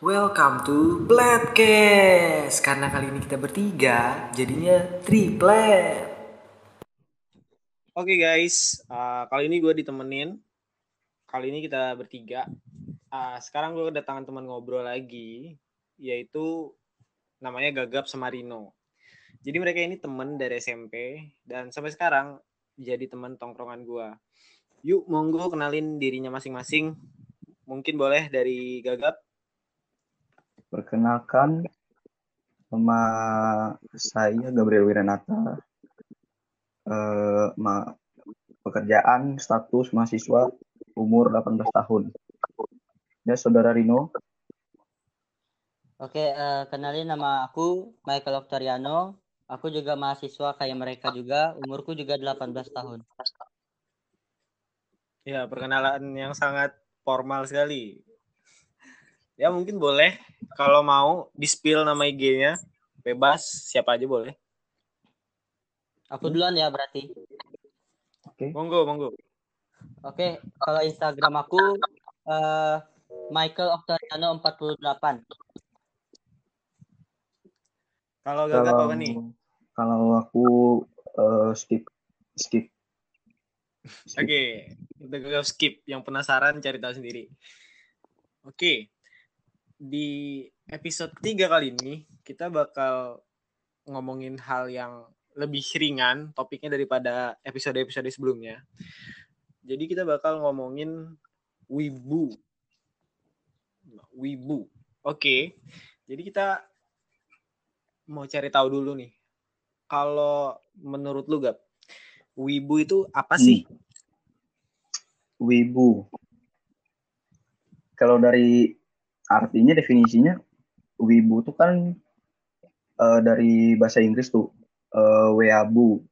Welcome to Bladcast. Karena kali ini kita bertiga, jadinya triplet. Oke guys, uh, kali ini gue ditemenin. Kali ini kita bertiga. Uh, sekarang gue kedatangan teman ngobrol lagi, yaitu namanya Gagap sama Rino. Jadi mereka ini temen dari SMP dan sampai sekarang jadi teman tongkrongan gue. Yuk, monggo kenalin dirinya masing-masing. Mungkin boleh dari Gagap. Perkenalkan, nama saya Gabriel Wiranata. Uh, ma pekerjaan, status mahasiswa, umur 18 tahun. Ya, Saudara Rino. Oke, uh, kenalin nama aku Michael Octoriano. Aku juga mahasiswa kayak mereka juga. Umurku juga 18 tahun. Ya, perkenalan yang sangat formal sekali ya mungkin boleh kalau mau di spill nama IG-nya bebas siapa aja boleh aku duluan ya berarti oke okay. monggo monggo oke okay, kalau Instagram aku uh, Michael Octaviano 48 kalau gak apa nih kalau aku uh, skip skip Oke, okay. udah skip. Yang penasaran cari tahu sendiri. Oke, okay di episode ketiga kali ini kita bakal ngomongin hal yang lebih ringan topiknya daripada episode-episode sebelumnya. Jadi kita bakal ngomongin wibu. Wibu. Oke. Jadi kita mau cari tahu dulu nih. Kalau menurut lu Gap, wibu itu apa sih? Hmm. Wibu. Kalau dari artinya definisinya wibu tuh kan uh, dari bahasa Inggris tuh uh, weabu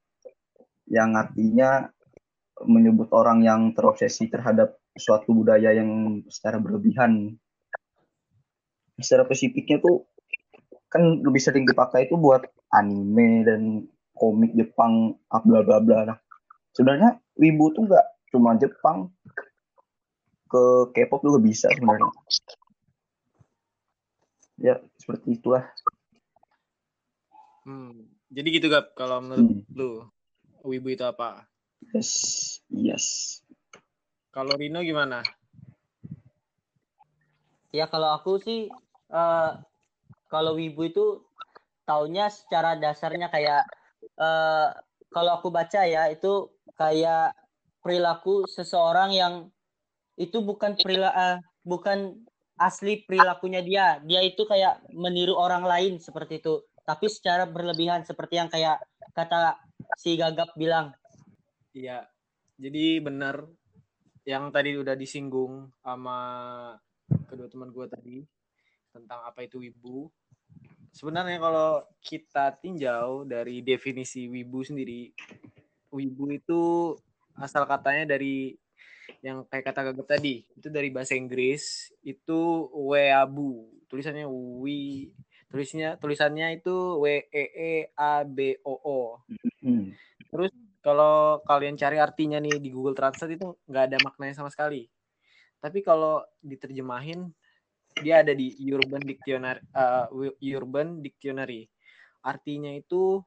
yang artinya menyebut orang yang terobsesi terhadap suatu budaya yang secara berlebihan. Secara spesifiknya tuh kan lebih sering dipakai itu buat anime dan komik Jepang bla bla bla. Nah, sebenarnya wibu tuh nggak cuma Jepang ke K-pop juga bisa sebenarnya ya seperti itulah hmm. jadi gitu gap kalau menurut hmm. lu wibu itu apa yes yes kalau Rino gimana ya kalau aku sih uh, kalau wibu itu taunya secara dasarnya kayak uh, kalau aku baca ya itu kayak perilaku seseorang yang itu bukan perilaku uh, bukan asli perilakunya dia. Dia itu kayak meniru orang lain seperti itu. Tapi secara berlebihan seperti yang kayak kata si Gagap bilang. Iya. Jadi benar yang tadi udah disinggung sama kedua teman gue tadi tentang apa itu wibu. Sebenarnya kalau kita tinjau dari definisi wibu sendiri, wibu itu asal katanya dari yang kayak kata gagap tadi itu dari bahasa Inggris itu weabu tulisannya wi tulisnya tulisannya itu w e e a b o o. Hmm. terus kalau kalian cari artinya nih di Google Translate itu nggak ada maknanya sama sekali. Tapi kalau diterjemahin dia ada di Urban Dictionary uh, Urban Dictionary. Artinya itu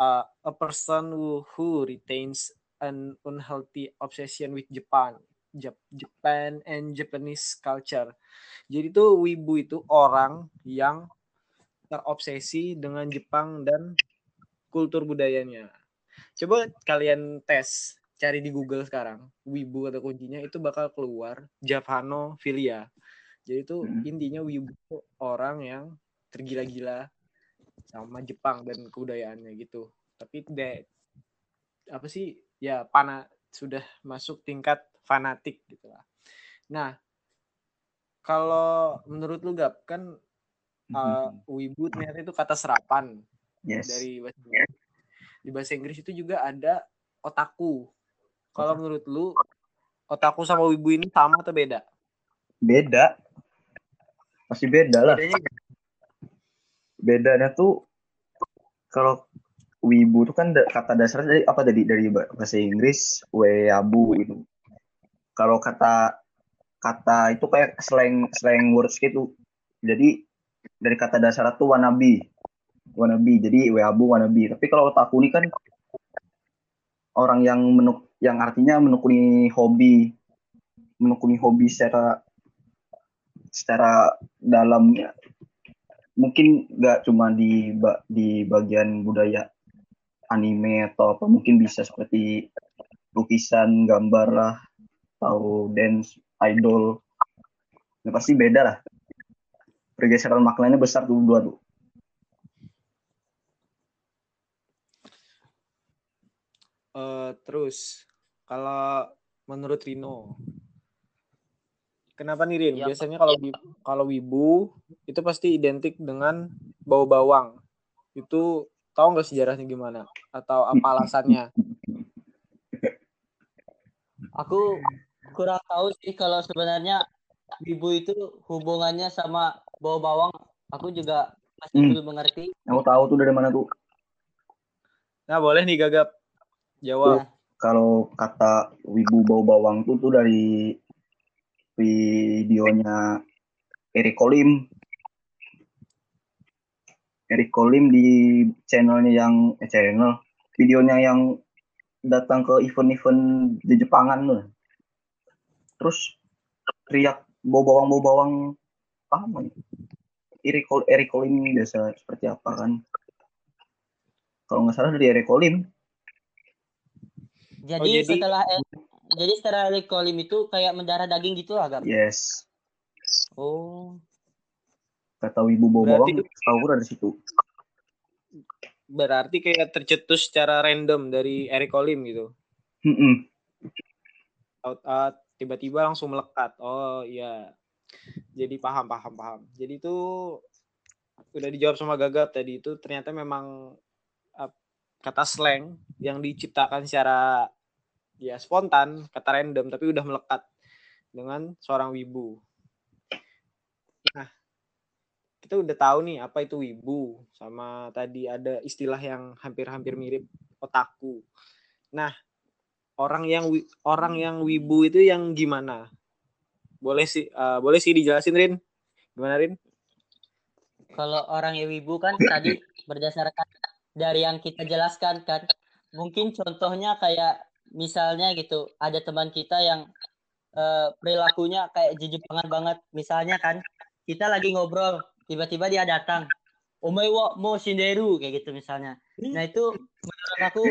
uh, a person who, who retains an unhealthy obsession with Japan Japan and Japanese culture. Jadi tuh wibu itu orang yang terobsesi dengan Jepang dan kultur budayanya. Coba kalian tes, cari di Google sekarang, wibu atau kuncinya itu bakal keluar Japanophilia. Jadi itu hmm. intinya wibu itu orang yang tergila-gila sama Jepang dan kebudayaannya gitu. Tapi de, apa sih ya pana sudah masuk tingkat fanatik gitu lah. Nah, kalau menurut lu Gap kan uh, wibu ternyata itu kata serapan yes. dari bahasa Inggris. Di bahasa Inggris itu juga ada otaku. Kalau menurut lu otaku sama wibu ini sama atau beda? Beda. Pasti beda lah. Bedanya, Bedanya tuh kalau wibu itu kan kata dasarnya dari apa tadi dari bahasa Inggris weabu itu kalau kata kata itu kayak slang slang words gitu Jadi dari kata dasar itu wannabe. Wannabe. Jadi weabu wannabe. Tapi kalau otaku ini kan orang yang menuk yang artinya menekuni hobi menekuni hobi secara secara dalam ya. mungkin nggak cuma di di bagian budaya anime atau apa mungkin bisa seperti lukisan gambar lah atau dance idol ya, pasti beda lah pergeseran maknanya besar tuh dua tuh Eh, terus kalau menurut Rino, kenapa nih Rin? Ya, Biasanya kalau kalau wibu itu pasti identik dengan bau bawang. Itu tahu nggak sejarahnya gimana? Atau apa alasannya? Aku kurang tahu sih kalau sebenarnya ibu itu hubungannya sama bau bawang. Aku juga masih Hmm. belum mengerti. aku tahu tuh dari mana tuh Nah boleh nih gagap jawab. Ya. kalau kata wibu bau bawang tuh tuh dari videonya Eric Kolim. Eric Kolim di channelnya yang eh, channel videonya yang datang ke event-event di Jepangan tuh. Terus teriak bau bawang bau bawang apa ya? Eric, Col- Eric Kolim biasa seperti apa kan? Kalau nggak salah dari Eric Kolim. Jadi, Oh, jadi- setelah eh, jadi setelah Kolim itu kayak mendarah daging gitu lah, Gap? Yes. Oh. Kata wibu bau Berarti- dari situ. Berarti kayak tercetus secara random dari Eric Olim gitu. Mm-mm. Out- ah, tiba-tiba langsung melekat. Oh iya. Jadi paham paham paham. Jadi itu udah dijawab sama Gagap tadi itu ternyata memang kata slang yang diciptakan secara ya spontan, kata random tapi udah melekat dengan seorang wibu. Kita udah tahu nih apa itu wibu sama tadi ada istilah yang hampir-hampir mirip otaku. Nah, orang yang orang yang wibu itu yang gimana? Boleh sih eh, boleh sih dijelasin Rin. Gimana Rin? Kalau orang yang wibu kan tadi berdasarkan dari yang kita jelaskan kan, mungkin contohnya kayak misalnya gitu, ada teman kita yang eh, perilakunya kayak jejepangan banget. Misalnya kan, kita lagi ngobrol, tiba-tiba dia datang, Omai wa mo shinderu kayak gitu misalnya. Nah itu menurut aku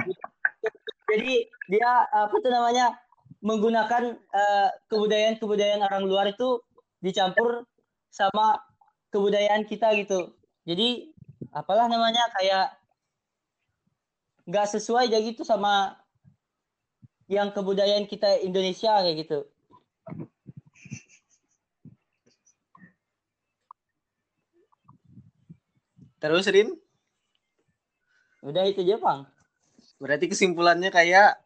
jadi dia apa tuh namanya menggunakan eh, kebudayaan-kebudayaan orang luar itu dicampur sama kebudayaan kita gitu. Jadi apalah namanya kayak nggak sesuai aja gitu sama yang kebudayaan kita Indonesia kayak gitu. Terus Rin, Udah itu aja, Bang. berarti kesimpulannya kayak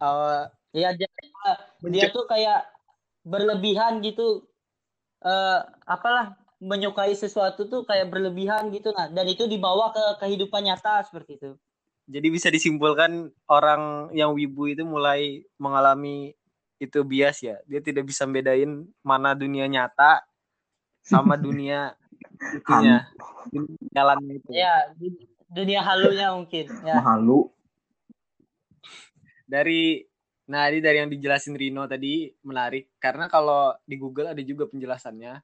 eh, Ya dia, dia tuh kayak berlebihan gitu. Eh apalah menyukai sesuatu tuh kayak berlebihan gitu nah dan itu dibawa ke kehidupan nyata seperti itu. jadi bisa disimpulkan orang yang wibu itu mulai mengalami itu bias ya. Dia tidak bisa bedain mana dunia nyata sama dunia itunya. Dunia jalannya itu. Ya, dunia halunya mungkin ya. Mahalu. dari nah ini dari yang dijelasin Rino tadi menarik karena kalau di Google ada juga penjelasannya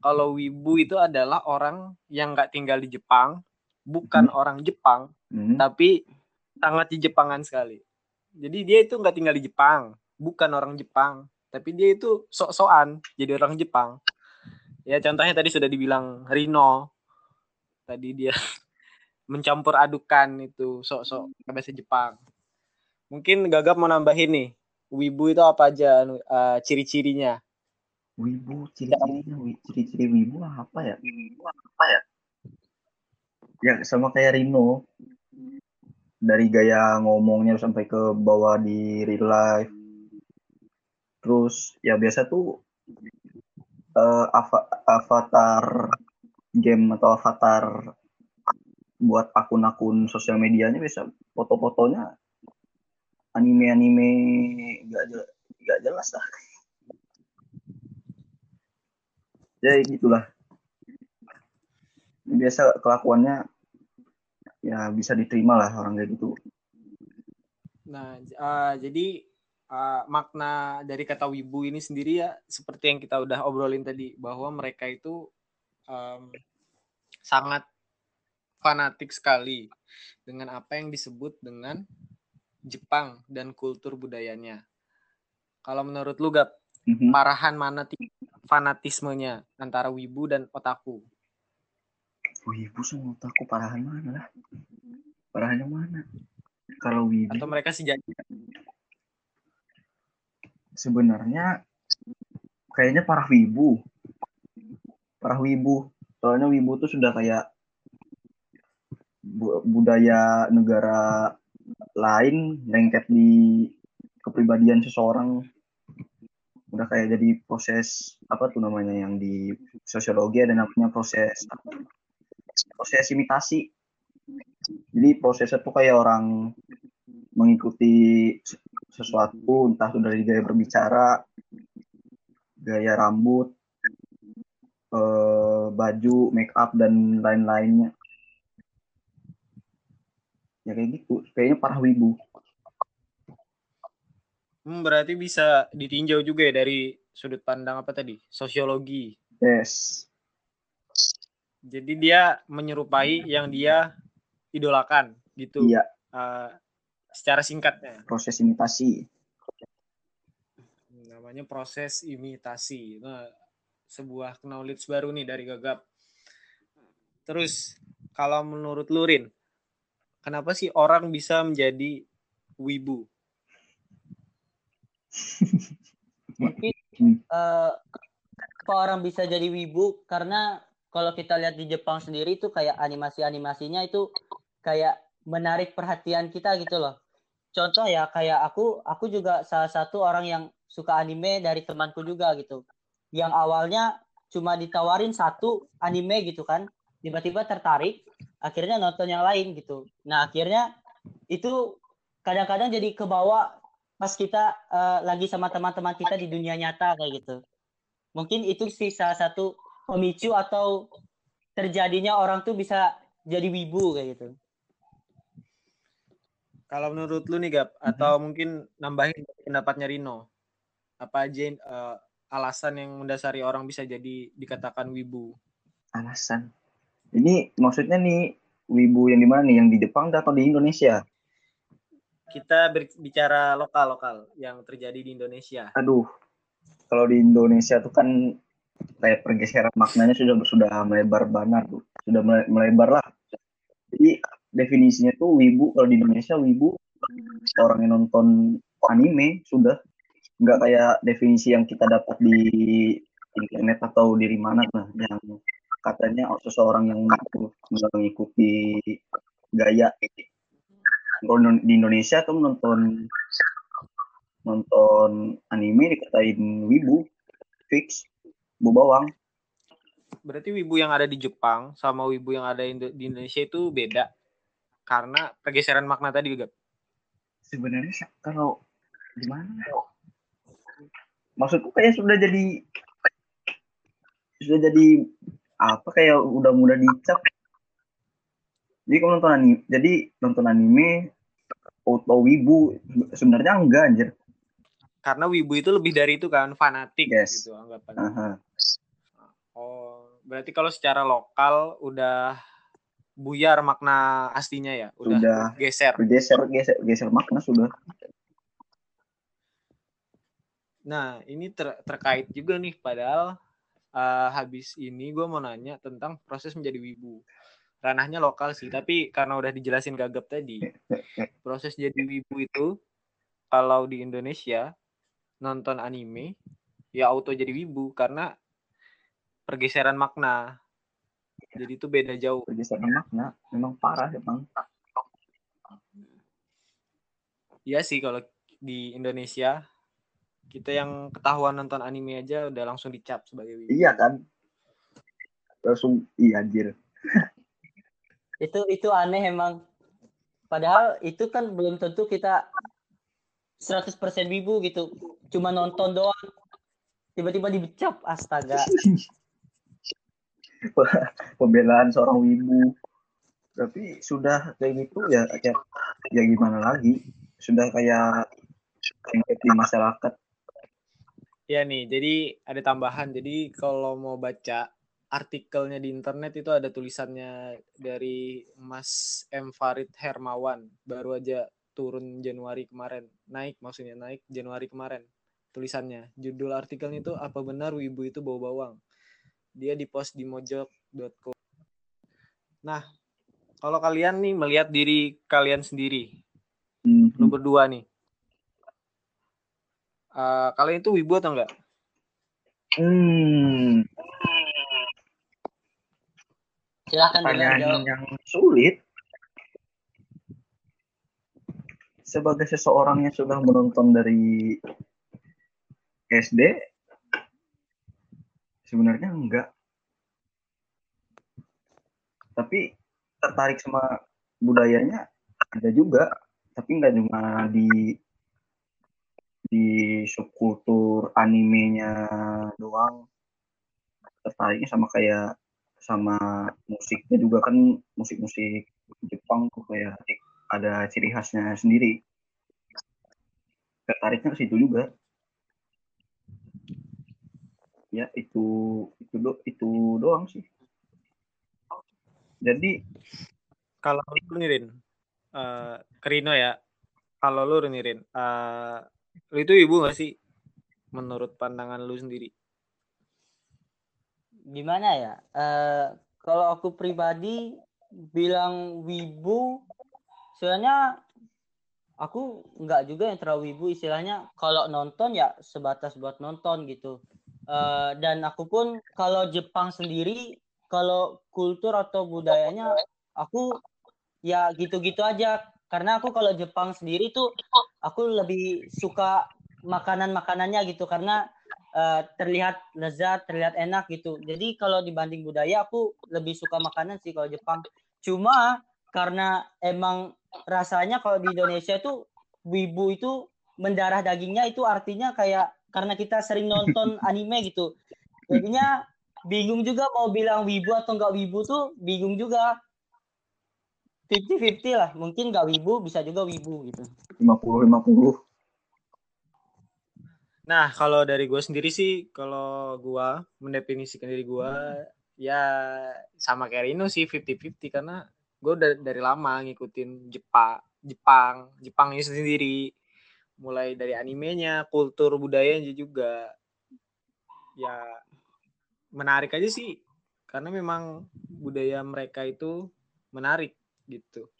kalau wibu itu adalah orang yang nggak tinggal di Jepang bukan orang Jepang Hmm. tapi sangat di Jepangan sekali jadi dia itu nggak tinggal di Jepang bukan orang Jepang tapi dia itu sok-sokan jadi orang Jepang ya contohnya tadi sudah dibilang Rino tadi dia mencampur adukan itu sok-sok bahasa Jepang mungkin Gagap mau nambahin nih wibu itu apa aja eh, ciri-cirinya Wibu, ciri-cirinya, ciri-ciri wibu apa ya? Apa ya? Ya sama kayak Rino. Dari gaya ngomongnya sampai ke bawah di real life. Terus ya biasa tuh eh, ava- avatar game atau avatar buat akun-akun sosial medianya bisa foto-fotonya anime-anime gak, jel- gak jelas lah. ya gitulah biasa kelakuannya ya bisa diterima lah orang kayak gitu Nah, ah, jadi ah, makna dari kata wibu ini sendiri ya seperti yang kita udah obrolin tadi bahwa mereka itu em, sangat fanatik sekali dengan apa yang disebut dengan Jepang dan kultur budayanya. Kalau menurut lu Gap, Mhm. parahan mana ti- fanatismenya antara wibu dan otaku? wibu sama otaku parahan mana lah parahan yang mana kalau wibu Atau mereka sejati? Sebenarnya kayaknya parah wibu. Parah wibu. Soalnya wibu tuh sudah kayak bu- budaya negara lain lengket di kepribadian seseorang. Udah kayak jadi proses apa tuh namanya yang di sosiologi ada namanya proses proses imitasi. Jadi prosesnya tuh kayak orang mengikuti sesuatu entah itu dari gaya berbicara gaya rambut eh, baju make up dan lain-lainnya ya kayak gitu kayaknya parah wibu Hmm, berarti bisa ditinjau juga ya dari sudut pandang apa tadi? Sosiologi. yes Jadi dia menyerupai yang dia idolakan gitu. iya Eh, secara singkatnya proses imitasi namanya proses imitasi. Nah, sebuah knowledge baru nih dari Gagap. Terus kalau menurut Lurin, kenapa sih orang bisa menjadi wibu? mungkin Hmm. eh kenapa orang bisa jadi wibu karena kalau kita lihat di Jepang sendiri itu kayak animasi-animasinya itu kayak menarik perhatian kita gitu loh. Contoh ya kayak aku aku juga salah satu orang yang suka anime dari temanku juga gitu. Yang awalnya cuma ditawarin satu anime gitu kan, tiba-tiba tertarik, akhirnya nonton yang lain gitu. Nah, akhirnya itu kadang-kadang jadi kebawa pas kita eh, lagi sama teman-teman kita di dunia nyata kayak gitu. Mungkin itu sih salah satu pemicu atau terjadinya orang tuh bisa jadi wibu kayak gitu. Kalau menurut lu nih Gap, atau mungkin nambahin pendapatnya Rino, apa aja eh, alasan yang mendasari orang bisa jadi dikatakan wibu? alasan. Ini maksudnya nih wibu yang di mana nih? Yang di Jepang atau di Indonesia? Kita berbicara lokal-lokal yang terjadi di Indonesia. aduh. Kalau di Indonesia tuh kan kayak pergeseran maknanya sudah sudah melebar banget tuh. Sudah mele- melebar lah jadi definisinya tuh wibu. Kalau di Indonesia wibu. Orang yang nonton anime sudah. Nggak kayak definisi yang kita dapat di internet atau di mana lah yang katanya seseorang yang mengikuti gaya. Kalau di Indonesia tuh nonton nonton anime dikatain wibu fix bu bawang. Berarti wibu yang ada di Jepang sama wibu yang ada di Indonesia itu beda. Karena pergeseran makna tadi Gap. sebenarnya kalau gimana maksudku kayak sudah jadi sudah jadi apa kayak udah mudah dicap jadi kalau nonton anime jadi nonton anime auto wibu sebenarnya enggak anjir Karena wibu itu lebih dari itu kan, fanatik Yes. gitu anggapan. Aha. Oh, berarti kalau secara lokal udah buyar makna aslinya ya, udah, Sudah. geser. bergeser geser geser makna sudah Nah, ini ter- terkait juga nih, padahal eh, habis ini gue mau nanya tentang proses menjadi wibu. Ranahnya lokal sih, tapi karena udah dijelasin gagap tadi, proses jadi wibu itu kalau di Indonesia nonton anime ya auto jadi wibu karena pergeseran makna. Jadi itu beda jauh. bergeser makna memang parah emang Iya sih kalau di Indonesia kita yang ketahuan nonton anime aja udah langsung dicap sebagai wibu. iya kan langsung iya anjir Itu itu aneh emang. Padahal itu kan belum tentu kita 100% wibu gitu. Cuma nonton doang. Tiba-tiba dibecap astaga. pembelaan seorang wibu tapi sudah kayak gitu ya kayak ya gimana lagi sudah kayak di masyarakat Ya nih, jadi ada tambahan. Jadi kalau mau baca artikelnya di internet itu ada tulisannya dari Mas M Farid Hermawan. Baru aja turun Januari kemarin. Naik maksudnya, naik Januari kemarin. Tulisannya. Judul artikelnya itu apa benar wibu itu bau bawang. Dia di post di mojok.co. Nah, kalau kalian nih melihat diri kalian sendiri, Hmm, lu berdua nih. Eh, kalian itu wibu atau enggak? hmm, Silahkan pertanyaan jawab. yang sulit sebagai seseorang yang sudah menonton dari SD sebenarnya enggak. Tapi tertarik sama budayanya ada juga tapi enggak cuma di di subkultur animenya doang. Tertariknya sama kayak sama musiknya juga kan musik-musik Jepang tuh kayak ada ciri khasnya sendiri. Tertariknya ke situ juga ya itu itu do, itu doang sih jadi Kalau lu nih Rin, eh Kerino ya, kalau lu nih Rin, eh, lu itu ibu gak sih? Menurut pandangan lu sendiri. Gimana ya? Eh kalau aku pribadi bilang wibu, sebenarnya aku nggak juga yang terlalu wibu. Istilahnya kalau nonton ya sebatas buat nonton gitu. Eh dan aku pun kalau Jepang sendiri, kalau kultur atau budayanya, aku ya gitu-gitu aja. Karena aku kalau Jepang sendiri tuh, aku lebih suka makanan-makanannya gitu. Karena eh, terlihat lezat, terlihat enak gitu. Jadi kalau dibanding budaya aku lebih suka makanan sih kalau Jepang. Cuma karena emang rasanya kalau di Indonesia tuh wibu itu mendarah dagingnya itu artinya kayak karena kita sering nonton anime gitu. Jadinya bingung juga mau bilang wibu atau enggak wibu tuh bingung juga. 50-50 lah. Mungkin nggak wibu bisa juga wibu gitu. 50-50 Nah, kalau dari gue sendiri sih, kalau gue mendefinisikan diri gue, ya sama kayak Rino sih 50-50 karena gue udah dari lama ngikutin Jepang, Jepang, Jepang itu sendiri, mulai dari animenya, kultur budayanya juga, ya menarik aja sih, karena memang budaya mereka itu menarik gitu.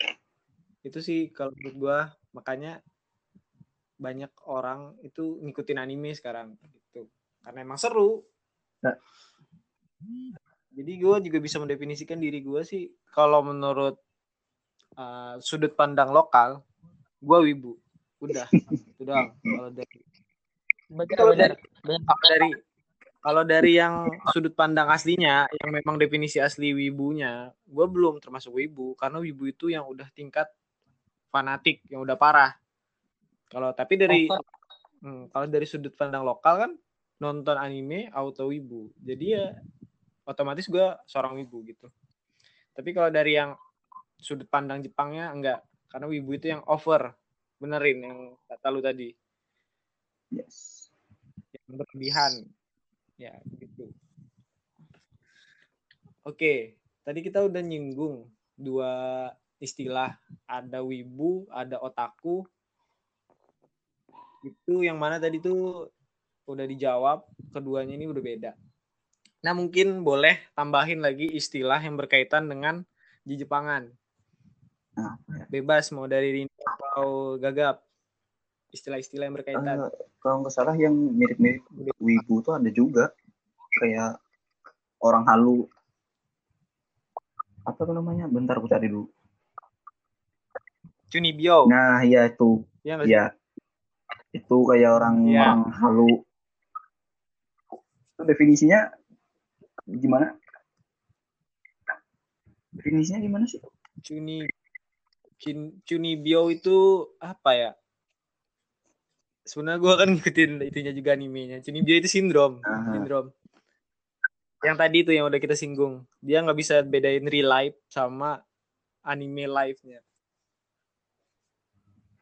Itu sih kalau menurut gue, makanya banyak orang itu ngikutin anime sekarang gitu karena emang seru Nah. jadi gue juga bisa mendefinisikan diri gue sih kalau menurut uh, sudut pandang lokal gue wibu udah itu doang. Kalau dari Kalau benar. kalau dari kalau dari yang sudut pandang aslinya yang memang definisi asli wibunya gue belum termasuk wibu karena wibu itu yang udah tingkat fanatik yang udah parah. Kalau tapi dari hmm, kalau dari sudut pandang lokal kan nonton anime auto wibu. Jadi ya otomatis gue seorang wibu gitu. Tapi kalau dari yang sudut pandang Jepangnya enggak. Karena wibu itu yang over benerin yang kata lu tadi. Yes. Yang berlebihan. Ya gitu. Oke tadi kita udah nyinggung dua istilah. Ada wibu ada otaku. Itu yang mana tadi tuh udah dijawab keduanya ini udah beda. Nah mungkin boleh tambahin lagi istilah yang berkaitan dengan di Jepangan. Nah, ya? bebas mau dari atau gagap? Istilah-istilah yang berkaitan. Eh, kalau nggak salah yang mirip-mirip wibu tuh ada juga. Kayak orang halu. Apa tuh namanya? Bentar aku cari dulu. Cunibyo nah iya itu. Ya ya itu kayak orang Iya. orang halu. Itu definisinya gimana? Definisinya gimana sih? Cuni Cunibyo itu apa ya? Sebenarnya gue kan ngikutin itunya juga animenya. Cunibyo itu sindrom, Aha. sindrom. yang tadi itu yang udah kita singgung. Dia nggak bisa bedain real life sama anime live-nya.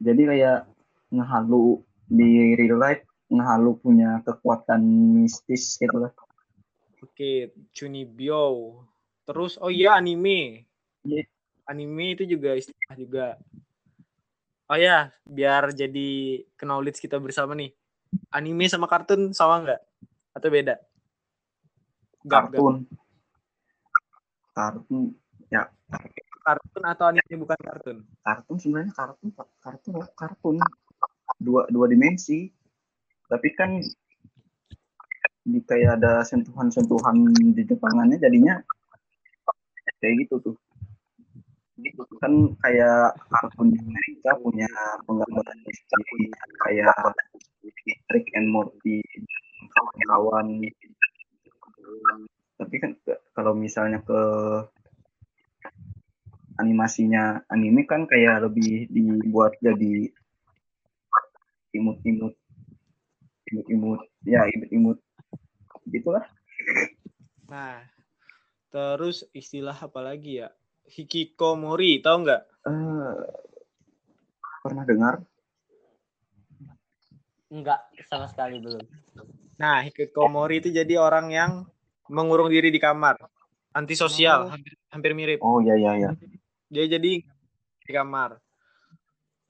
Jadi kayak ngehalu di real life ngehalu punya kekuatan mistis gitu lah. Oke, Chunibyo. Terus oh iya anime. Iya. Anime itu juga juga. Oh ya, biar jadi knowledge kita bersama nih. Anime sama kartun sama nggak? Atau beda? Kartun. Kartun Kartun atau anime bukan kartun? kartun sebenarnya kartun kartun kartun dua dua dimensi tapi kan di kayak ada sentuhan-sentuhan di Jepangannya jadinya kayak gitu tuh kan kayak di Amerika punya penggambaran sendiri kayak Rick and Morty kawan-kawan tapi kan kalau misalnya ke animasinya anime kan kayak lebih dibuat jadi imut-imut imut-imut ya imut-imut. Gitulah. Nah, terus istilah apa lagi ya? Hikikomori, tahu nggak? Eh, pernah dengar Enggak, sama sekali belum. Nah, hikikomori itu jadi orang yang mengurung diri di kamar, antisosial, Oh. hampir, hampir mirip. oh ya ya ya Dia jadi di kamar.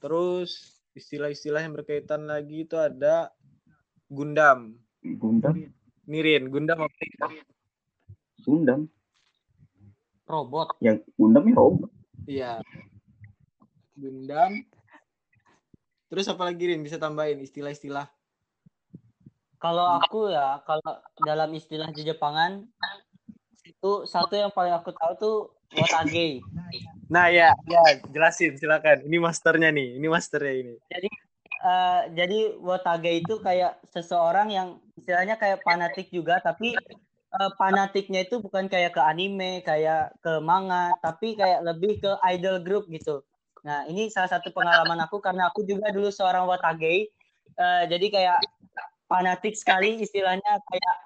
Terus istilah-istilah yang berkaitan lagi itu ada Gundam. Gundam Nirin, Gundam apa? Gundam Robot. yang Gundam ya robot Iya. Gundam. Terus apa lagi Rin bisa tambahin istilah-istilah? Kalau aku ya, kalau dalam istilah di Jepangan itu satu yang paling aku tahu tuh Watage. Nah ya, ya jelasin silakan. Ini masternya nih, ini masternya ini. Eh, jadi Watage itu kayak seseorang yang istilahnya kayak fanatik juga, tapi fanatiknya itu bukan kayak ke anime, kayak ke manga, tapi kayak lebih ke idol group gitu. Nah, ini salah satu pengalaman aku karena aku juga dulu seorang Watage. Eh, jadi kayak fanatik sekali istilahnya kayak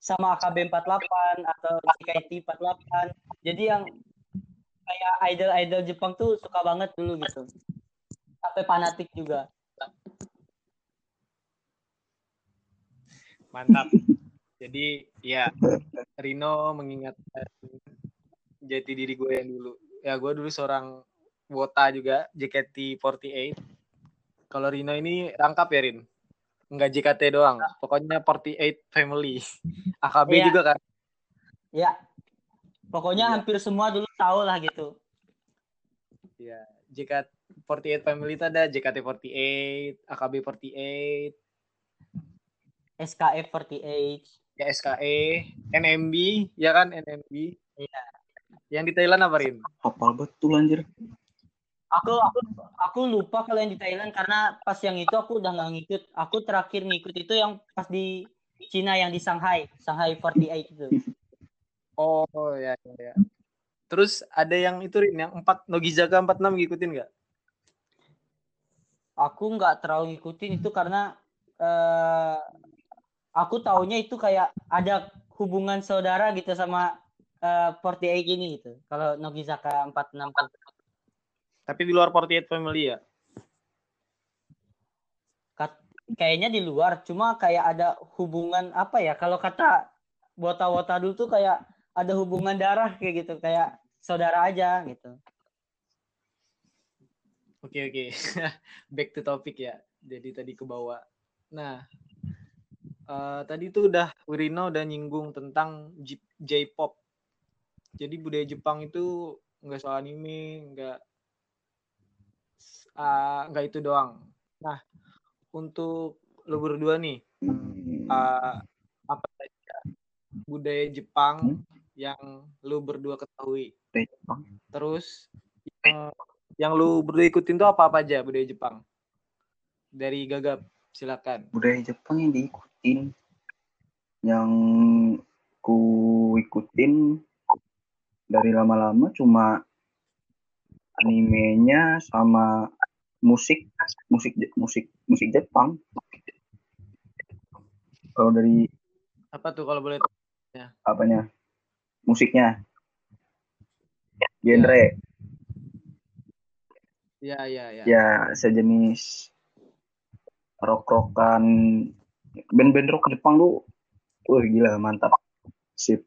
sama AKB48 atau JKT48. Jadi yang kayak idol-idol Jepang tuh suka banget dulu gitu. Sampai fanatik juga. Mantap. Jadi ya Rino mengingatkan jati diri gue yang dulu. Ya gue dulu seorang wota juga JKT48. Kalau Rino ini rangkap ya Rin? Enggak JKT doang. Pokoknya 48 family. AKB Iya. juga kan? Ya. Pokoknya Iya. hampir semua dulu tahu lah gitu. Ya, JKT48 family itu ada JKT48, AKB48, SKF48. Ya SKE, NMB, ya kan NMB. Iya. Yang di Thailand apa Rin? hafal betul anjir Aku aku aku lupa kalau yang di Thailand karena pas yang itu aku udah nggak ngikut. Aku terakhir ngikut itu yang pas di Cina yang di Shanghai, Shanghai 48 itu. Oh ya ya. ya. Terus ada yang itu Rin, yang 4 Nogizaka 46 ngikutin nggak? Aku nggak terlalu ngikutin itu karena eh aku taunya itu kayak ada hubungan saudara gitu sama eh 48 ini gitu. Kalau Nogizaka 46 tuh. Tapi di luar 48 family ya. Kat- kayaknya di luar cuma kayak ada hubungan apa ya kalau kata wota-wota dulu tuh kayak ada hubungan darah kayak gitu kayak saudara aja gitu Oke oke. Back to topic ya. Jadi tadi ke bawah. Nah, eh, tadi tuh udah Wirino udah nyinggung tentang J-pop. Jadi budaya Jepang itu nggak soal anime, nggak nggak itu doang. Nah, untuk lo berdua nih, eh, apa saja budaya Jepang yang lo berdua ketahui? Terus yang yang lu berdua ikutin tuh apa apa aja budaya Jepang? Dari Gagap, silakan. budaya Jepang yang diikutin yang ku ikutin dari lama-lama cuma animenya sama musik musik musik musik Jepang kalau dari Apa tuh kalau boleh? Ya. apanya musiknya genre Ya, ya, ya. ya sejenis rock rockan band-band rock Jepang tuh wah gila mantap. Sip.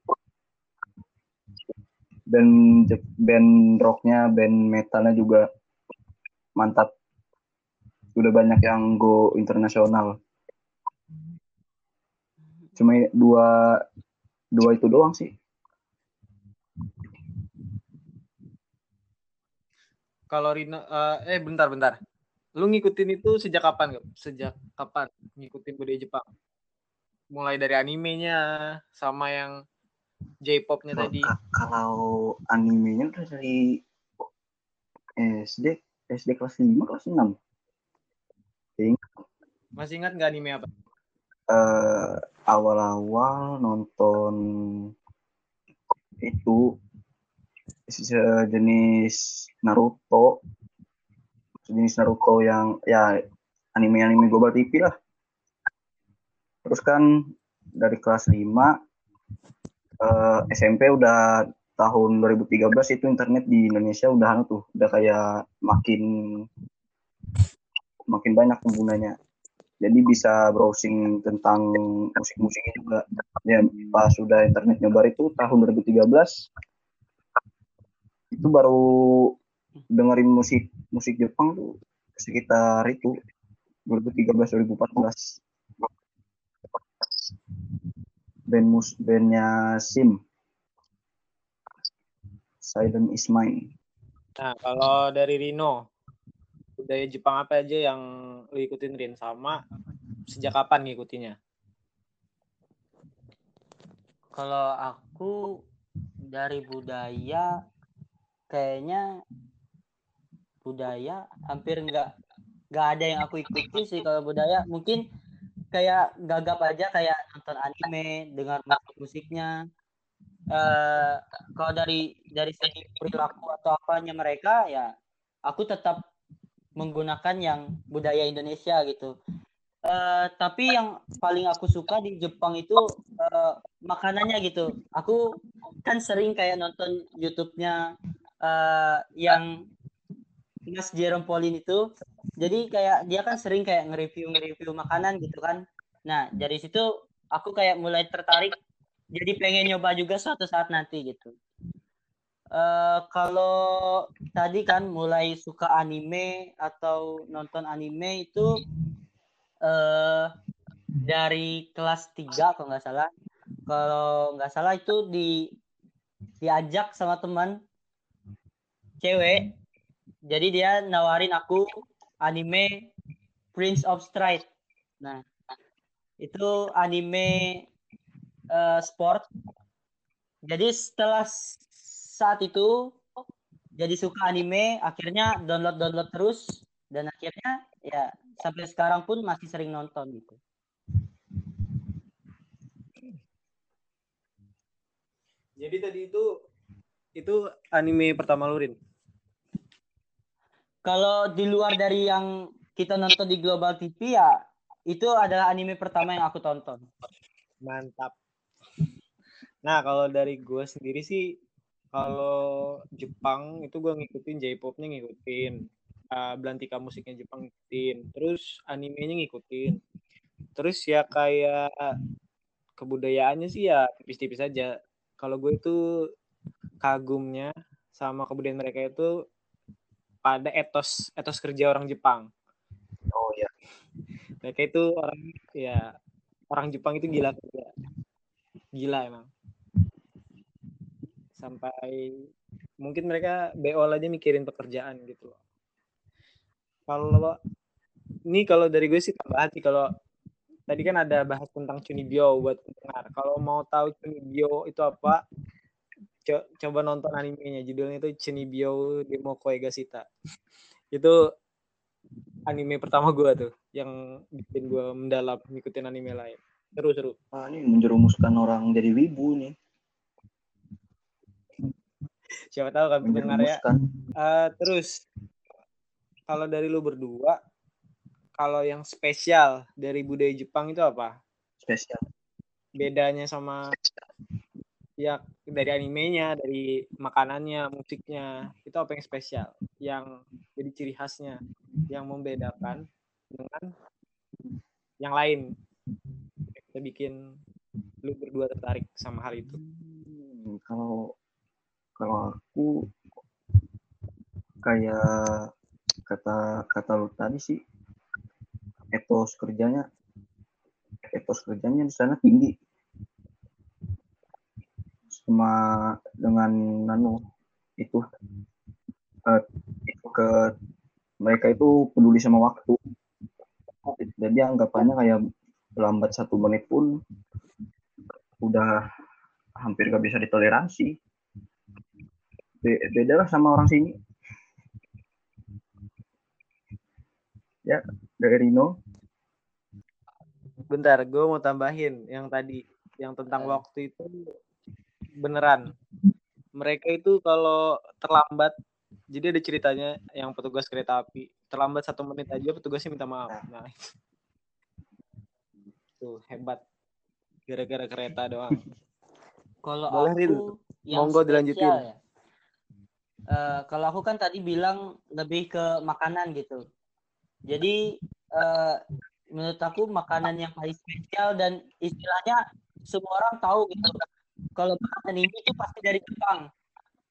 Band band rocknya band metalnya juga mantap. Udah banyak yang go internasional. Cuma dua dua itu doang sih. Kalau Rino, eh, eh bentar bentar. Lu ngikutin itu sejak kapan? Gap? Sejak kapan ngikutin budaya Jepang? Mulai dari animenya sama yang J-popnya tadi. ka- kalau animenya udah dari SD SD kelas 5 kelas 6 Masih ingat nggak anime apa? eh awal-awal nonton itu sejenis Naruto sejenis Naruto yang ya anime-anime global TV lah. Terus kan dari kelas 5 eh, SMP udah tahun 2013 itu internet di Indonesia udah anu tuh udah kayak makin makin banyak penggunanya. Jadi bisa browsing tentang musik-musiknya juga. Ya pas sudah internet nyebar itu tahun 2013 itu baru dengerin musik musik Jepang tuh sekitar itu 2013 2014 band mus bandnya Sim. Silent is Mine. Nah, kalau dari Rino, budaya Jepang apa aja yang lu ikutin Rin? Sama sejak kapan ngikutinnya? Kalau aku dari budaya kayaknya budaya hampir nggak nggak ada yang aku ikuti sih kalau budaya. Mungkin kayak gagap aja kayak nonton anime dengar musik musiknya. Eh kalau dari dari segi perilaku atau apanya mereka ya aku tetap menggunakan yang budaya Indonesia gitu. Eh, tapi yang paling aku suka di Jepang itu eh, makanannya gitu. Aku kan sering kayak nonton YouTube-nya eh, yang Mas Jerome Pauline itu. Jadi kayak dia kan sering kayak nge-review nge-review makanan gitu kan. Nah, dari situ aku kayak mulai tertarik jadi pengen nyoba juga suatu saat nanti gitu. Eh kalau tadi kan mulai suka anime atau nonton anime itu eh dari kelas 3 kalau nggak salah. Kalau nggak salah itu di diajak sama teman cewek. Jadi dia nawarin aku anime Prince of Stride. Nah, itu anime eh, sport. Jadi setelah saat itu jadi suka anime, akhirnya download-download terus dan akhirnya ya sampai sekarang pun masih sering nonton gitu. Jadi tadi itu itu anime pertama lu Rin. Kalau di luar dari yang kita nonton di Global TV ya itu adalah anime pertama yang aku tonton. Mantap. Nah, kalau dari gue sendiri sih, kalau Jepang itu gue ngikutin J-popnya ngikutin. Uh, Belantika musiknya Jepang ngikutin. Terus animenya ngikutin. Terus ya kayak kebudayaannya sih ya tipis-tipis aja. Kalau gue itu kagumnya sama kebudayaan mereka itu pada etos etos kerja orang Jepang. oh ya Mereka itu orang ya orang Jepang itu gila kerja. Gila emang. Sampai mungkin mereka BO aja mikirin pekerjaan gitu loh. Kalau ini kalau dari gue sih tambahan sih kalau tadi kan ada bahas tentang Chunibyo buat pendengar. Kalau mau tahu Chunibyo itu apa, co- coba nonton animenya. Judulnya itu Chunibyo Demo Koegasita. itu anime pertama gue tuh yang bikin gue mendalam ngikutin anime lain. Seru-seru. Ah, ini menjerumuskan orang jadi wibu nih Siapa tahu kan pendengar ya. Eh, terus kalau dari lu berdua, kalau yang spesial dari budaya Jepang itu apa? spesial Bedanya sama ya dari animenya, dari makanannya, musiknya, itu apa yang spesial, yang jadi ciri khasnya, yang membedakan dengan yang lain. Kita bikin lu berdua tertarik sama hal itu. Hmm, kalau kalau aku kayak kata kata lu tadi sih etos kerjanya etos kerjanya di sana tinggi sama dengan nano itu eh, ke mereka itu peduli sama waktu. Jadi anggapannya kayak lambat satu menit pun udah hampir gak bisa ditoleransi. Be- beda lah sama orang sini. Ya dari Rino. Bentar, gue mau tambahin yang tadi, yang tentang waktu itu beneran. Mereka itu kalau terlambat, jadi ada ceritanya yang petugas kereta api terlambat satu menit aja petugasnya minta maaf. Nah, tuh hebat. Gara-gara kereta doang. Kalau aku yang Monggo spesial dilanjutin. ya. Eh, kalau aku kan tadi bilang lebih ke makanan gitu. Jadi eh, menurut aku makanan yang paling spesial dan istilahnya semua orang tahu gitu. Kalau makanan ini tuh pasti dari Jepang.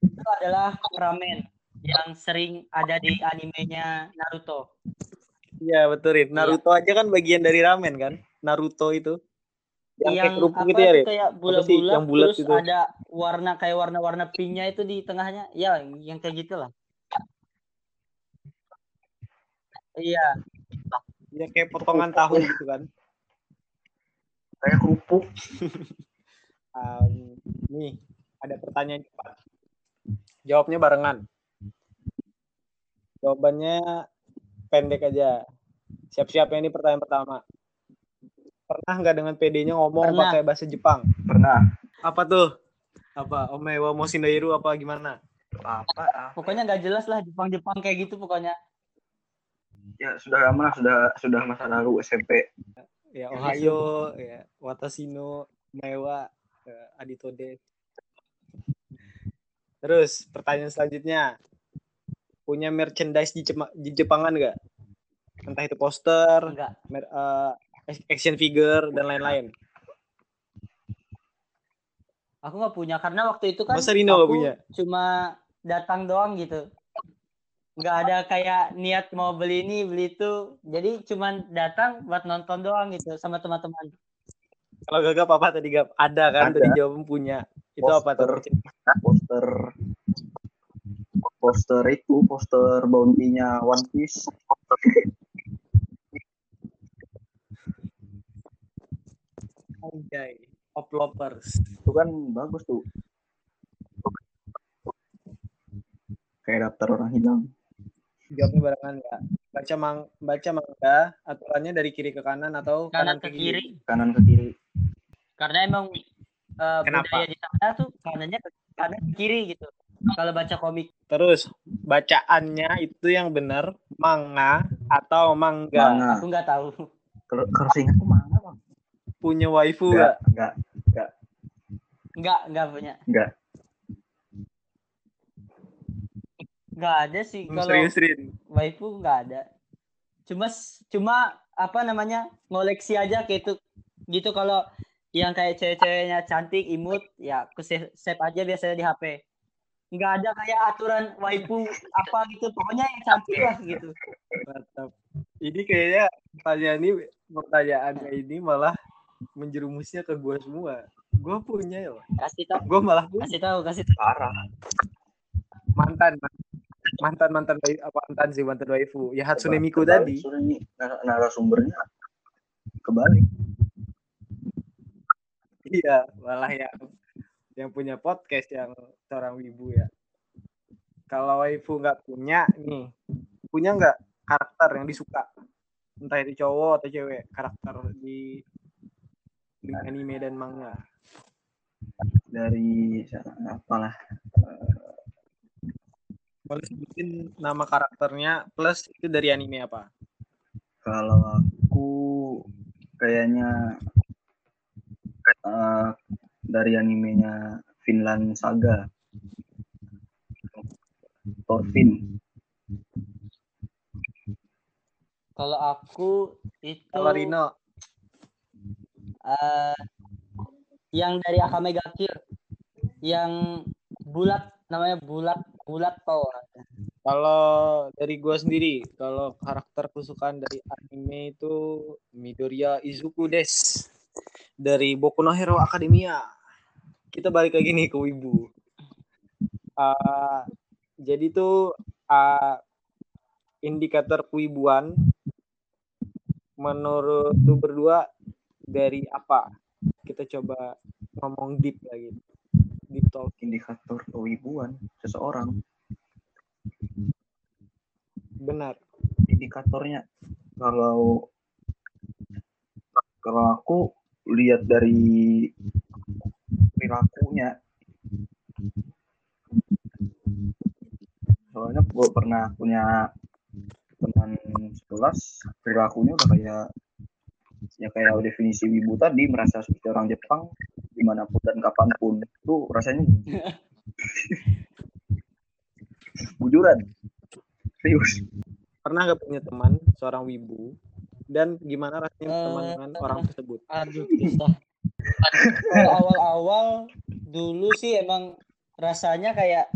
Itu adalah ramen yang sering ada di animenya Naruto. Iya, betul, Rin. Naruto aja kan bagian dari ramen kan? Naruto itu. Yang, kayak kerupuk apa gitu ya, Rin? kayak sih? bulat-bulat Yang bulat terus gitu. ada warna kayak warna-warna pinknya itu di tengahnya ya yang kayak gitulah iya Ya kayak potongan tahu gitu kan. kayak kerupuk Um, nih, ada pertanyaan cepat. Jawabnya barengan. Jawabannya pendek aja. Siap-siap ya, ini pertanyaan pertama. Pernah nggak dengan PD-nya ngomong Pernah. pakai bahasa Jepang? pernah Apa tuh? Apa? Ome wa moshindairu apa gimana? apa ah, pokoknya nggak jelas lah Jepang-Jepang kayak gitu pokoknya ya sudah lama lah sudah sudah masa lalu SMP Ya, Ohayo, ya, Watasino, Mewa, Aditode. Terus, pertanyaan selanjutnya. Punya merchandise di, Jema- di Jepangan nggak? Entah itu poster, enggak mer- eh, action figure, dan lain-lain. aku nggak punya karena waktu itu kan Masa Rino nggak aku punya? cuma datang doang gitu nggak ada kayak niat mau beli ini beli itu jadi cuman datang buat nonton doang gitu sama teman-teman Kalau gagap apa tadi gap? Ada kan? Ada. Tadi jawaban punya. Itu apa tuh? poster poster itu poster bounty-nya One Piece Anjay. Oplopers. itu kan bagus tuh kayak daftar orang hilang Jawabnya barengan nggak? Baca mang baca manga aturannya dari kiri ke kanan atau kanan ke kiri kanan ke kiri karena emang eh, Kenapa? budaya di sana tuh kanannya ke kanan kiri gitu. Kalau baca komik. Terus bacaannya itu yang benar manga atau mangga. manga. Aku nggak tahu. Kalau kalau seingatku manga bang. Punya waifu enggak nggak? enggak nggak. Nggak punya. Enggak nggak ada sih. Hmm, kalau waifu nggak ada. Cuma cuma apa namanya ngoleksi aja kayak itu. Gitu kalau yang kayak cewek-ceweknya cantik imut ya aku save, save aja biasanya di HP nggak ada kayak aturan waifu apa gitu pokoknya yang cantik lah gitu. Mantap. Ini kayaknya pertanyaan ini pertanyaannya ini malah menjerumusnya ke gue semua. Gue punya loh. kasih tahu Gue malah punya. kasih tahu kasih tahu parah. Mantan mantan mantan apa mantan sih mantan waifu. Ya Hatsune Miku tadi. Narasumbernya. Kebalik iya malah yang yang punya podcast yang seorang wibu ya. Kalau waifu nggak punya nih punya nggak karakter yang disuka? Entah itu cowok atau cewek karakter di, di anime dan manga. Dari apalah. Boleh sebutin nama karakternya plus itu dari anime apa? kalau aku kayaknya eh, dari animenya Finland Saga. Thorfinn. Kalau aku itu Kalau Rino, eh, yang dari Akame ga Kill yang bulat namanya bulat bulat toh kalau dari gua sendiri, kalau karakter kesukaan dari anime itu Midoriya Izuku des dari Boku no Hero Academia. Kita balik lagi nih ke Wibu. Ah, jadi tuh ah, indikator kewibuan menurut lu berdua dari apa? Kita coba ngomong deep lagi. Deep talk. indikator kewibuan seseorang Benar. indikatornya kalau kalau aku lihat dari perilakunya. Soalnya gue pernah punya teman sekelas perilakunya udah kayak ya kayak definisi wibu tadi merasa seperti orang Jepang di mana pun dan kapan pun. Itu rasanya bujuran. Serius. Pernah gak punya teman seorang wibu dan gimana rasanya Eh, teman dengan orang tersebut? aduh susah Kalau awal-awal dulu sih emang rasanya kayak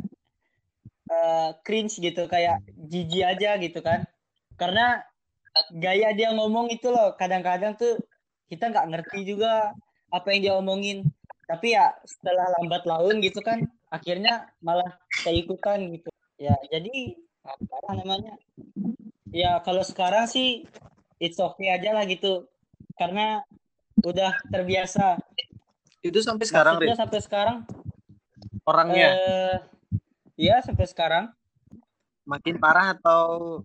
eh, cringe gitu kayak jijik aja gitu kan. Karena gaya dia ngomong itu loh kadang-kadang tuh kita nggak ngerti juga apa yang dia omongin. Tapi ya setelah lambat laun gitu kan akhirnya malah keikutan gitu. Ya jadi apa namanya? Ya kalau sekarang sih it's okay aja lah gitu. Karena udah terbiasa. Itu sampai sekarang, Maksudnya sampai sekarang. Orangnya? Eh iya sampai sekarang. Makin parah atau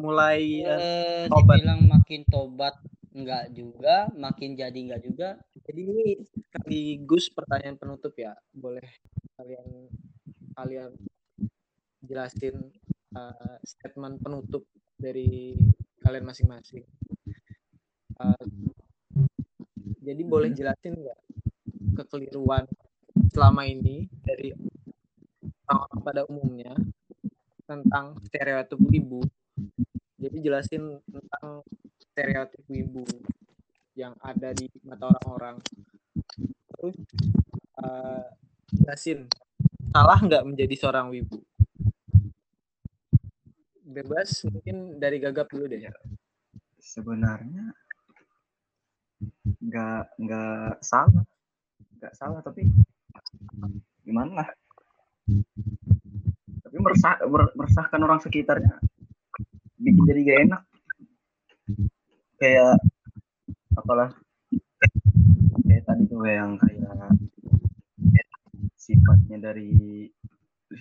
mulai eh tobat. dibilang makin tobat enggak juga makin jadi enggak juga. Jadi ini sekaligus pertanyaan penutup ya. Boleh kalian kalian jelasin eh, statement penutup dari kalian masing-masing. Eh, jadi boleh jelasin nggak kekeliruan selama ini dari orang pada umumnya tentang stereotip ibu. Jadi jelasin tentang stereotip ibu yang ada di mata orang-orang. Terus eh, jelasin salah nggak menjadi seorang wibu? Bebas mungkin dari gagap dulu deh. sebenarnya nggak nggak salah nggak salah tapi gimana tapi meresah mer- meresahkan orang sekitarnya bikin jadi gak enak kayak apalah kayak tadi tuh yang kayak sifatnya dari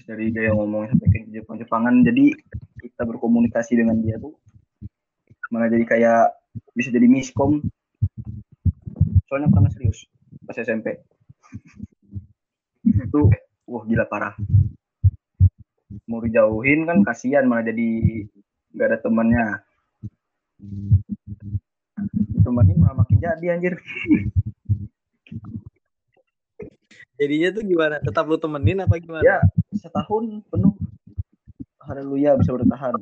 dari gaya ngomongnya sampai ke Jepang-Jepangan jadi kita berkomunikasi dengan dia tuh malah jadi kayak bisa jadi miskom. Soalnya pernah serius pas SMP itu wah gila parah. Mau dijauhin kan kasihan malah jadi nggak ada temannya. Temannya malah makin jadi anjir. Jadinya tuh gimana? Tetap lu temenin apa gimana? ya setahun penuh haleluya bisa bertahan.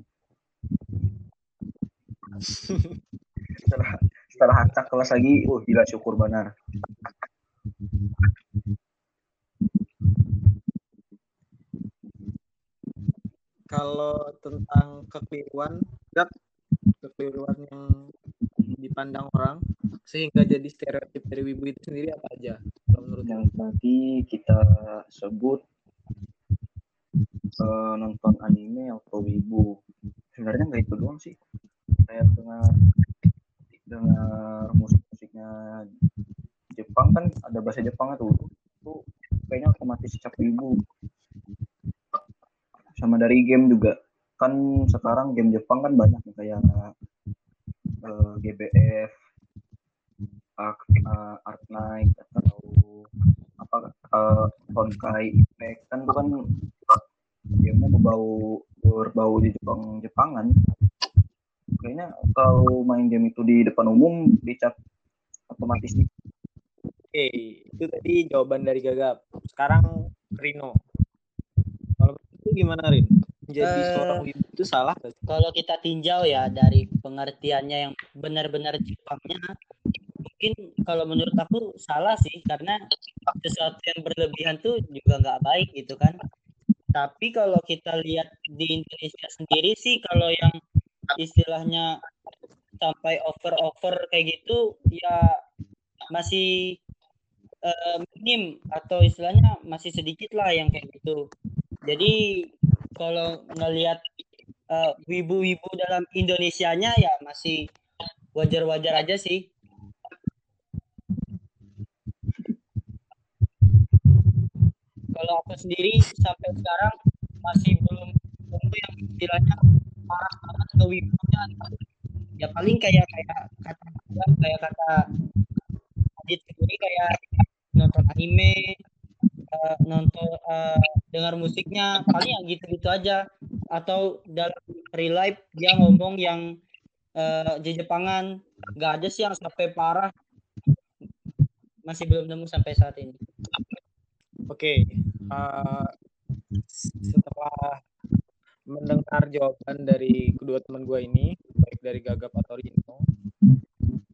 Setelah setelah kelas lagi wah gila syukur benar. Kalau tentang kekeliruan, Gap, kekeliruan yang dipandang orang sehingga jadi stereotip dari wibu itu sendiri apa aja? Menurut yang tadi kita sebut eh, nonton anime atau wibu sebenarnya nggak itu doang sih. Kayak dengar dengar musik-musiknya Jepang kan ada bahasa Jepang tuh. Itu kayaknya otomatis cap wibu sama dari game juga. Kan sekarang game Jepang kan banyak kayak eh, GBF Ark, eh, Art Knight atau apa eh, Honkai Impact. Kan itu kan gamenya berbau berbau di Jepang Jepangan. Kayaknya kalau main game itu di depan umum dicap otomatis di Oke, itu tadi jawaban dari Gagap. Sekarang Rino. Kalau itu gimana Rin? Menjadi Eh, seorang wibu itu salah gak kalau kita tinjau ya dari pengertiannya yang benar-benar Jepangnya mungkin kalau menurut aku salah sih karena sesuatu yang berlebihan tuh juga nggak baik gitu kan tapi kalau kita lihat di Indonesia sendiri sih kalau yang istilahnya sampai over-over kayak gitu ya masih eh, minim atau istilahnya masih sedikit lah yang kayak gitu jadi kalau ngelihat eh, wibu-wibu dalam Indonesianya ya masih wajar-wajar aja sih. Kalau aku sendiri sampai sekarang masih belum nemu yang istilahnya parah banget ke wibunya. Ya paling kayak kayak kata kayak kata Adit sendiri kayak nonton anime, eh, nonton eh, dengar musiknya paling ya gitu-gitu aja. Atau dalam real life dia ngomong yang di Jepangan. Nggak ada sih yang sampai parah. Masih belum nemu sampai saat ini. Oke, eh, setelah mendengar jawaban dari kedua teman gue ini, baik dari Gagap atau Rino,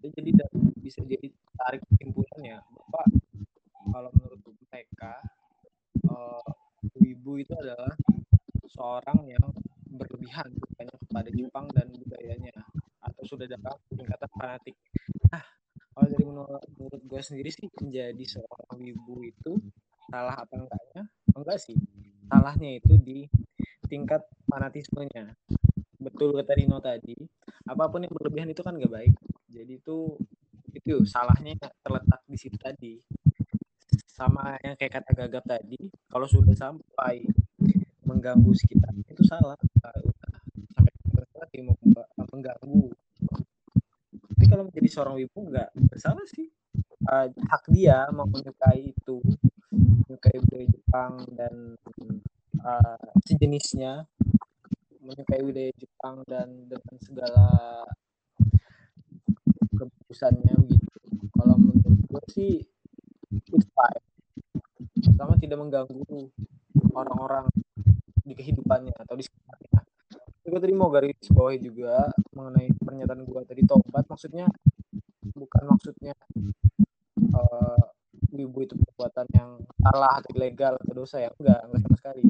itu jadi bisa jadi tarik kesimpulannya bahwa kalau menurut mereka, eh, wibu itu adalah seorang yang berlebihan banyak kepada Jepang dan budayanya atau sudah dalam tingkatan fanatik. Nah, kalau dari menurut, menurut gue sendiri sih menjadi seorang wibu itu salah apa enggaknya enggak sih. Salahnya itu di tingkat fanatismenya. Betul kata Rino tadi apa pun yang berlebihan itu kan nggak baik. Jadi itu itu salahnya terletak di situ tadi. Sama yang kayak kata gagap tadi kalau sudah sampai mengganggu sekitar itu salah. Ah, sampai berarti mengganggu. Tapi kalau menjadi seorang wibu nggak bersalah sih. Ah, hak dia mau menyukai itu menyukai budaya Jepang dan uh, sejenisnya menyukai budaya Jepang dan dengan segala kebagusannya gitu. Kalau menurut gue sih it's fine. Selama tidak mengganggu orang-orang di kehidupannya atau di sekitarnya. Gue tadi mau garis bawahi juga mengenai pernyataan gue tadi tobat maksudnya bukan maksudnya uh, wibu itu perbuatan yang salah atau ilegal atau dosa ya enggak enggak sama sekali.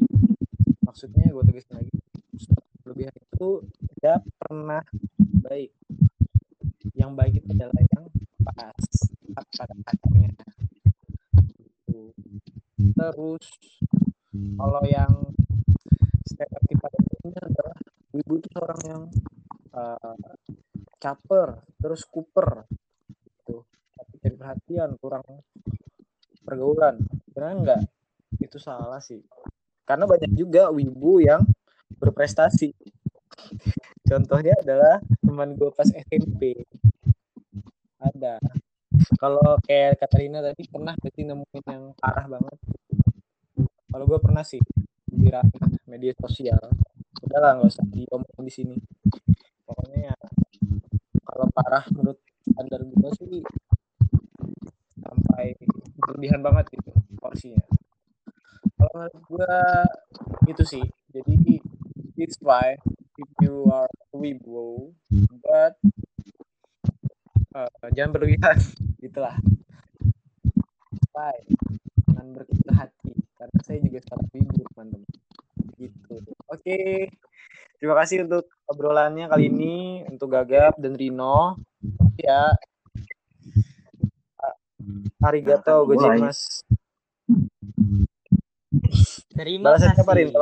Maksudnya gue tegasin lagi berlebihan itu tidak pernah baik. Yang baik itu adalah yang pas pada akarnya Gitu. terus kalau yang stereotip pada adalah wibu itu seorang yang uh, caper terus kuper gitu tapi cari perhatian kurang pergaulan sebenarnya enggak itu salah sih. Karena banyak juga wibu yang berprestasi. Contohnya adalah teman gue pas SMP ada. Kalau kayak Katarina tadi pernah berarti nemuin yang parah banget? Kalau gue pernah sih. Di media sosial. Udah lah nggak usah diomongin di sini. Pokoknya ya kalau parah menurut standar gue sih sampai berlebihan banget gitu porsinya kalau menurut gue itu sih. Jadi it's fine if you are wibu but uh, jangan berlebihan. Gitulah fine jangan berkecil hati karena saya juga sangat wibu teman-teman. Gitu. Oke. Terima kasih untuk obrolannya kali ini untuk Gagap dan Rino. Ya. Arigato gozaimasu Terima kasih.